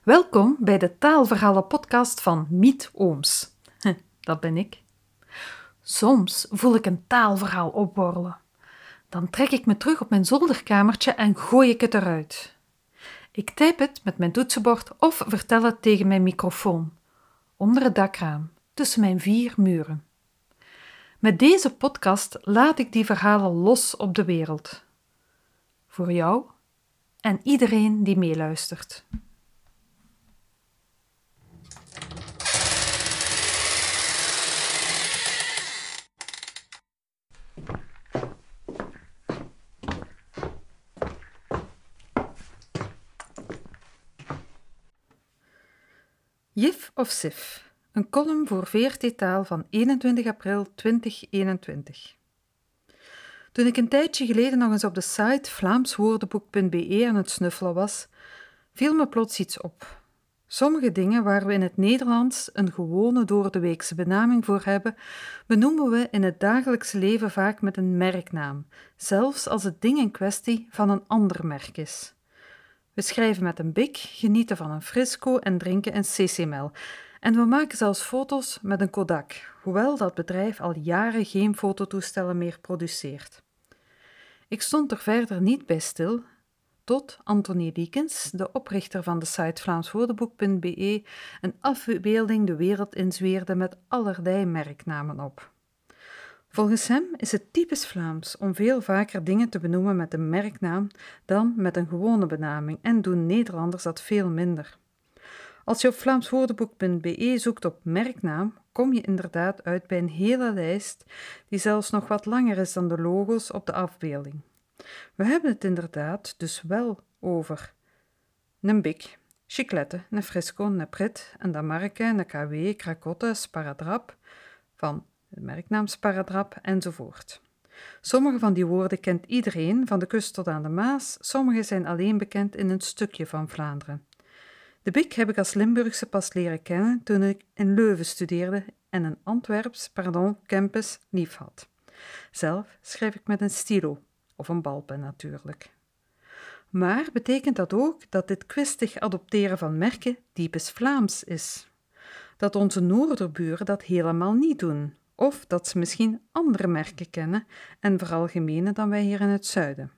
Welkom bij de Taalverhalen podcast van Miet Ooms. Dat ben ik. Soms voel ik een taalverhaal opborrelen. Dan trek ik me terug op mijn zolderkamertje en gooi ik het eruit. Ik typ het met mijn toetsenbord of vertel het tegen mijn microfoon, onder het dakraam, tussen mijn vier muren. Met deze podcast laat ik die verhalen los op de wereld. Voor jou en iedereen die meeluistert. Jif of Sif, een column voor VRT Taal van 21 april 2021. Toen ik een tijdje geleden nog eens op de site vlaamswoordenboek.be aan het snuffelen was, viel me plots iets op. Sommige dingen waar we in het Nederlands een gewone door de weekse benaming voor hebben, benoemen we in het dagelijkse leven vaak met een merknaam, zelfs als het ding in kwestie van een ander merk is. We schrijven met een bik, genieten van een frisco en drinken een CCML. En we maken zelfs foto's met een Kodak, hoewel dat bedrijf al jaren geen fototoestellen meer produceert. Ik stond er verder niet bij stil, tot Anthony Diekens, de oprichter van de site vlaamswoordenboek.be, een afbeelding de wereld inzweerde met allerlei merknamen op. Volgens hem is het typisch Vlaams om veel vaker dingen te benoemen met een merknaam dan met een gewone benaming en doen Nederlanders dat veel minder. Als je op vlaamswoordenboek.be zoekt op merknaam, kom je inderdaad uit bij een hele lijst die zelfs nog wat langer is dan de logo's op de afbeelding. We hebben het inderdaad dus wel over een Bik, Chiclette, een Frisco, een Prit, een Damarke, een KW, Krakotte, Sparadrap, van de merknaam enzovoort. Sommige van die woorden kent iedereen, van de kust tot aan de Maas, sommige zijn alleen bekend in een stukje van Vlaanderen. De Bik heb ik als Limburgse pas leren kennen toen ik in Leuven studeerde en een Antwerps, pardon, campus lief had. Zelf schrijf ik met een stilo, of een balpen natuurlijk. Maar betekent dat ook dat dit kwistig adopteren van merken typisch Vlaams is? Dat onze noorderburen dat helemaal niet doen, of dat ze misschien andere merken kennen en veralgemenen dan wij hier in het zuiden.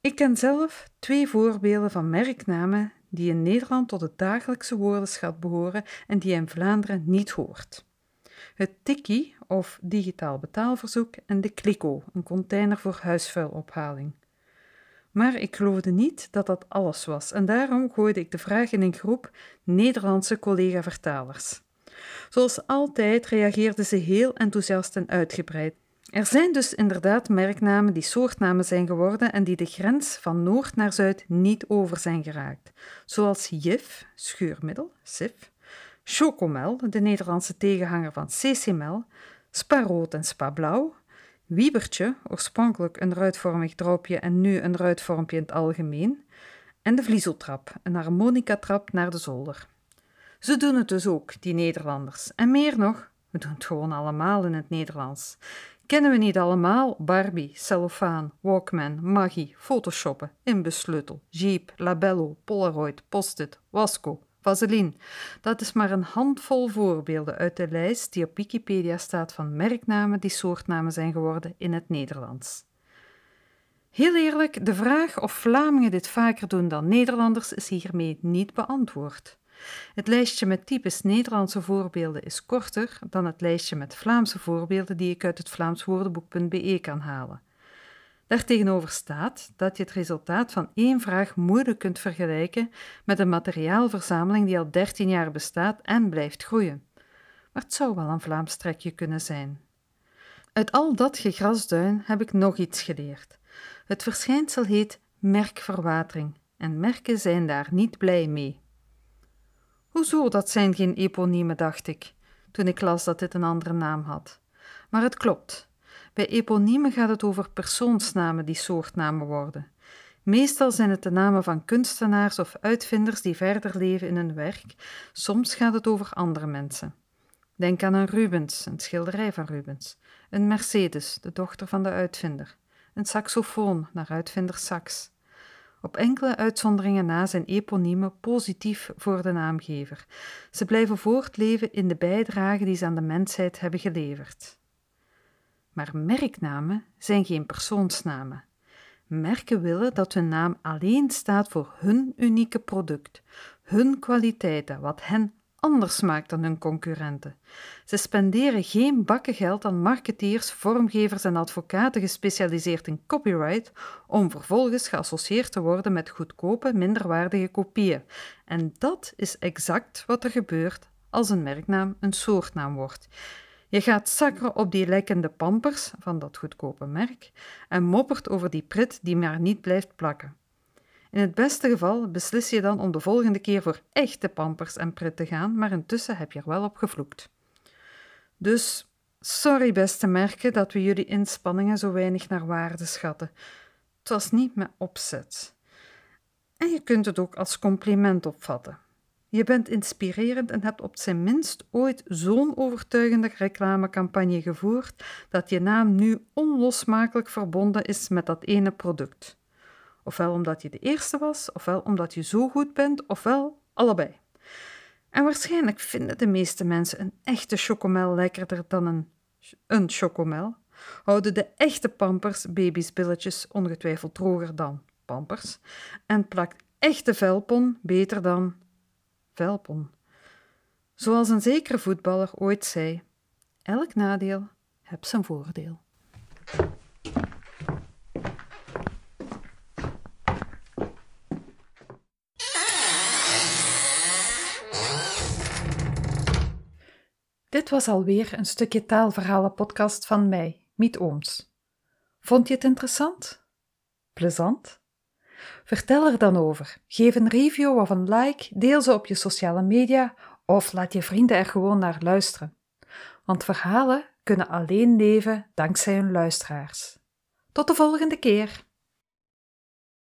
Ik ken zelf twee voorbeelden van merknamen die in Nederland tot het dagelijkse woordenschat behoren en die in Vlaanderen niet hoort. Het tikkie of digitaal betaalverzoek en de kliko, een container voor huisvuilophaling. Maar ik geloofde niet dat dat alles was en daarom gooide ik de vraag in een groep Nederlandse collega-vertalers. Zoals altijd reageerden ze heel enthousiast en uitgebreid. Er zijn dus inderdaad merknamen die soortnamen zijn geworden en die de grens van noord naar zuid niet over zijn geraakt, zoals Jif, schuurmiddel, SIF, Chocomel, de Nederlandse tegenhanger van CCML, Sparoot en Spablauw, Wiebertje, oorspronkelijk een ruitvormig dropje en nu een ruitvormpje in het algemeen, en de vliezeltrap, een harmonicatrap naar de zolder. Ze doen het dus ook, die Nederlanders. En meer nog, we doen het gewoon allemaal in het Nederlands. Kennen we niet allemaal Barbie, cellofaan, Walkman, Maggie, Photoshoppen, Inbesleutel, Jeep, Labello, Polaroid, Post-it, Wasco, Vaseline? Dat is maar een handvol voorbeelden uit de lijst die op Wikipedia staat van merknamen die soortnamen zijn geworden in het Nederlands. Heel eerlijk, de vraag of Vlamingen dit vaker doen dan Nederlanders is hiermee niet beantwoord. Het lijstje met typisch Nederlandse voorbeelden is korter dan het lijstje met Vlaamse voorbeelden die ik uit het vlaamswoordenboek.be kan halen. Daartegenover staat dat je het resultaat van één vraag moeilijk kunt vergelijken met een materiaalverzameling die al 13 jaar bestaat en blijft groeien. Maar het zou wel een Vlaams trekje kunnen zijn. Uit al dat gegrasduin heb ik nog iets geleerd. Het verschijnsel heet merkverwatering en merken zijn daar niet blij mee. Hoezo, dat zijn geen eponiemen, dacht ik, toen ik las dat dit een andere naam had. Maar het klopt. Bij eponiemen gaat het over persoonsnamen die soortnamen worden. Meestal zijn het de namen van kunstenaars of uitvinders die verder leven in hun werk. Soms gaat het over andere mensen. Denk aan een Rubens, een schilderij van Rubens. Een Mercedes, de dochter van de uitvinder. Een saxofoon, naar uitvinder Sax. Op enkele uitzonderingen na zijn eponiemen positief voor de naamgever. Ze blijven voortleven in de bijdrage die ze aan de mensheid hebben geleverd. Maar merknamen zijn geen persoonsnamen. Merken willen dat hun naam alleen staat voor hun unieke product, hun kwaliteiten, wat hen anders maakt dan hun concurrenten. Ze spenderen geen bakken geld aan marketeers, vormgevers en advocaten gespecialiseerd in copyright om vervolgens geassocieerd te worden met goedkope, minderwaardige kopieën. En dat is exact wat er gebeurt als een merknaam een soortnaam wordt. Je gaat zakken op die lekkende pampers van dat goedkope merk en moppert over die prit die maar niet blijft plakken. In het beste geval beslis je dan om de volgende keer voor echte pampers en pret te gaan, maar intussen heb je er wel op gevloekt. Dus sorry beste merken dat we jullie inspanningen zo weinig naar waarde schatten. Het was niet met opzet. En je kunt het ook als compliment opvatten. Je bent inspirerend en hebt op zijn minst ooit zo'n overtuigende reclamecampagne gevoerd dat je naam nu onlosmakelijk verbonden is met dat ene product. Ofwel omdat je de eerste was, ofwel omdat je zo goed bent, ofwel allebei. En waarschijnlijk vinden de meeste mensen een echte chocomel lekkerder dan een, een chocomel. Houden de echte pampers baby's billetjes ongetwijfeld droger dan pampers. En plakt echte velpon beter dan velpon. Zoals een zekere voetballer ooit zei: elk nadeel heb zijn voordeel. Dit was alweer een stukje taalverhalen-podcast van mij, Miet Ooms. Vond je het interessant? Plezant? Vertel er dan over. Geef een review of een like, deel ze op je sociale media of laat je vrienden er gewoon naar luisteren. Want verhalen kunnen alleen leven dankzij hun luisteraars. Tot de volgende keer!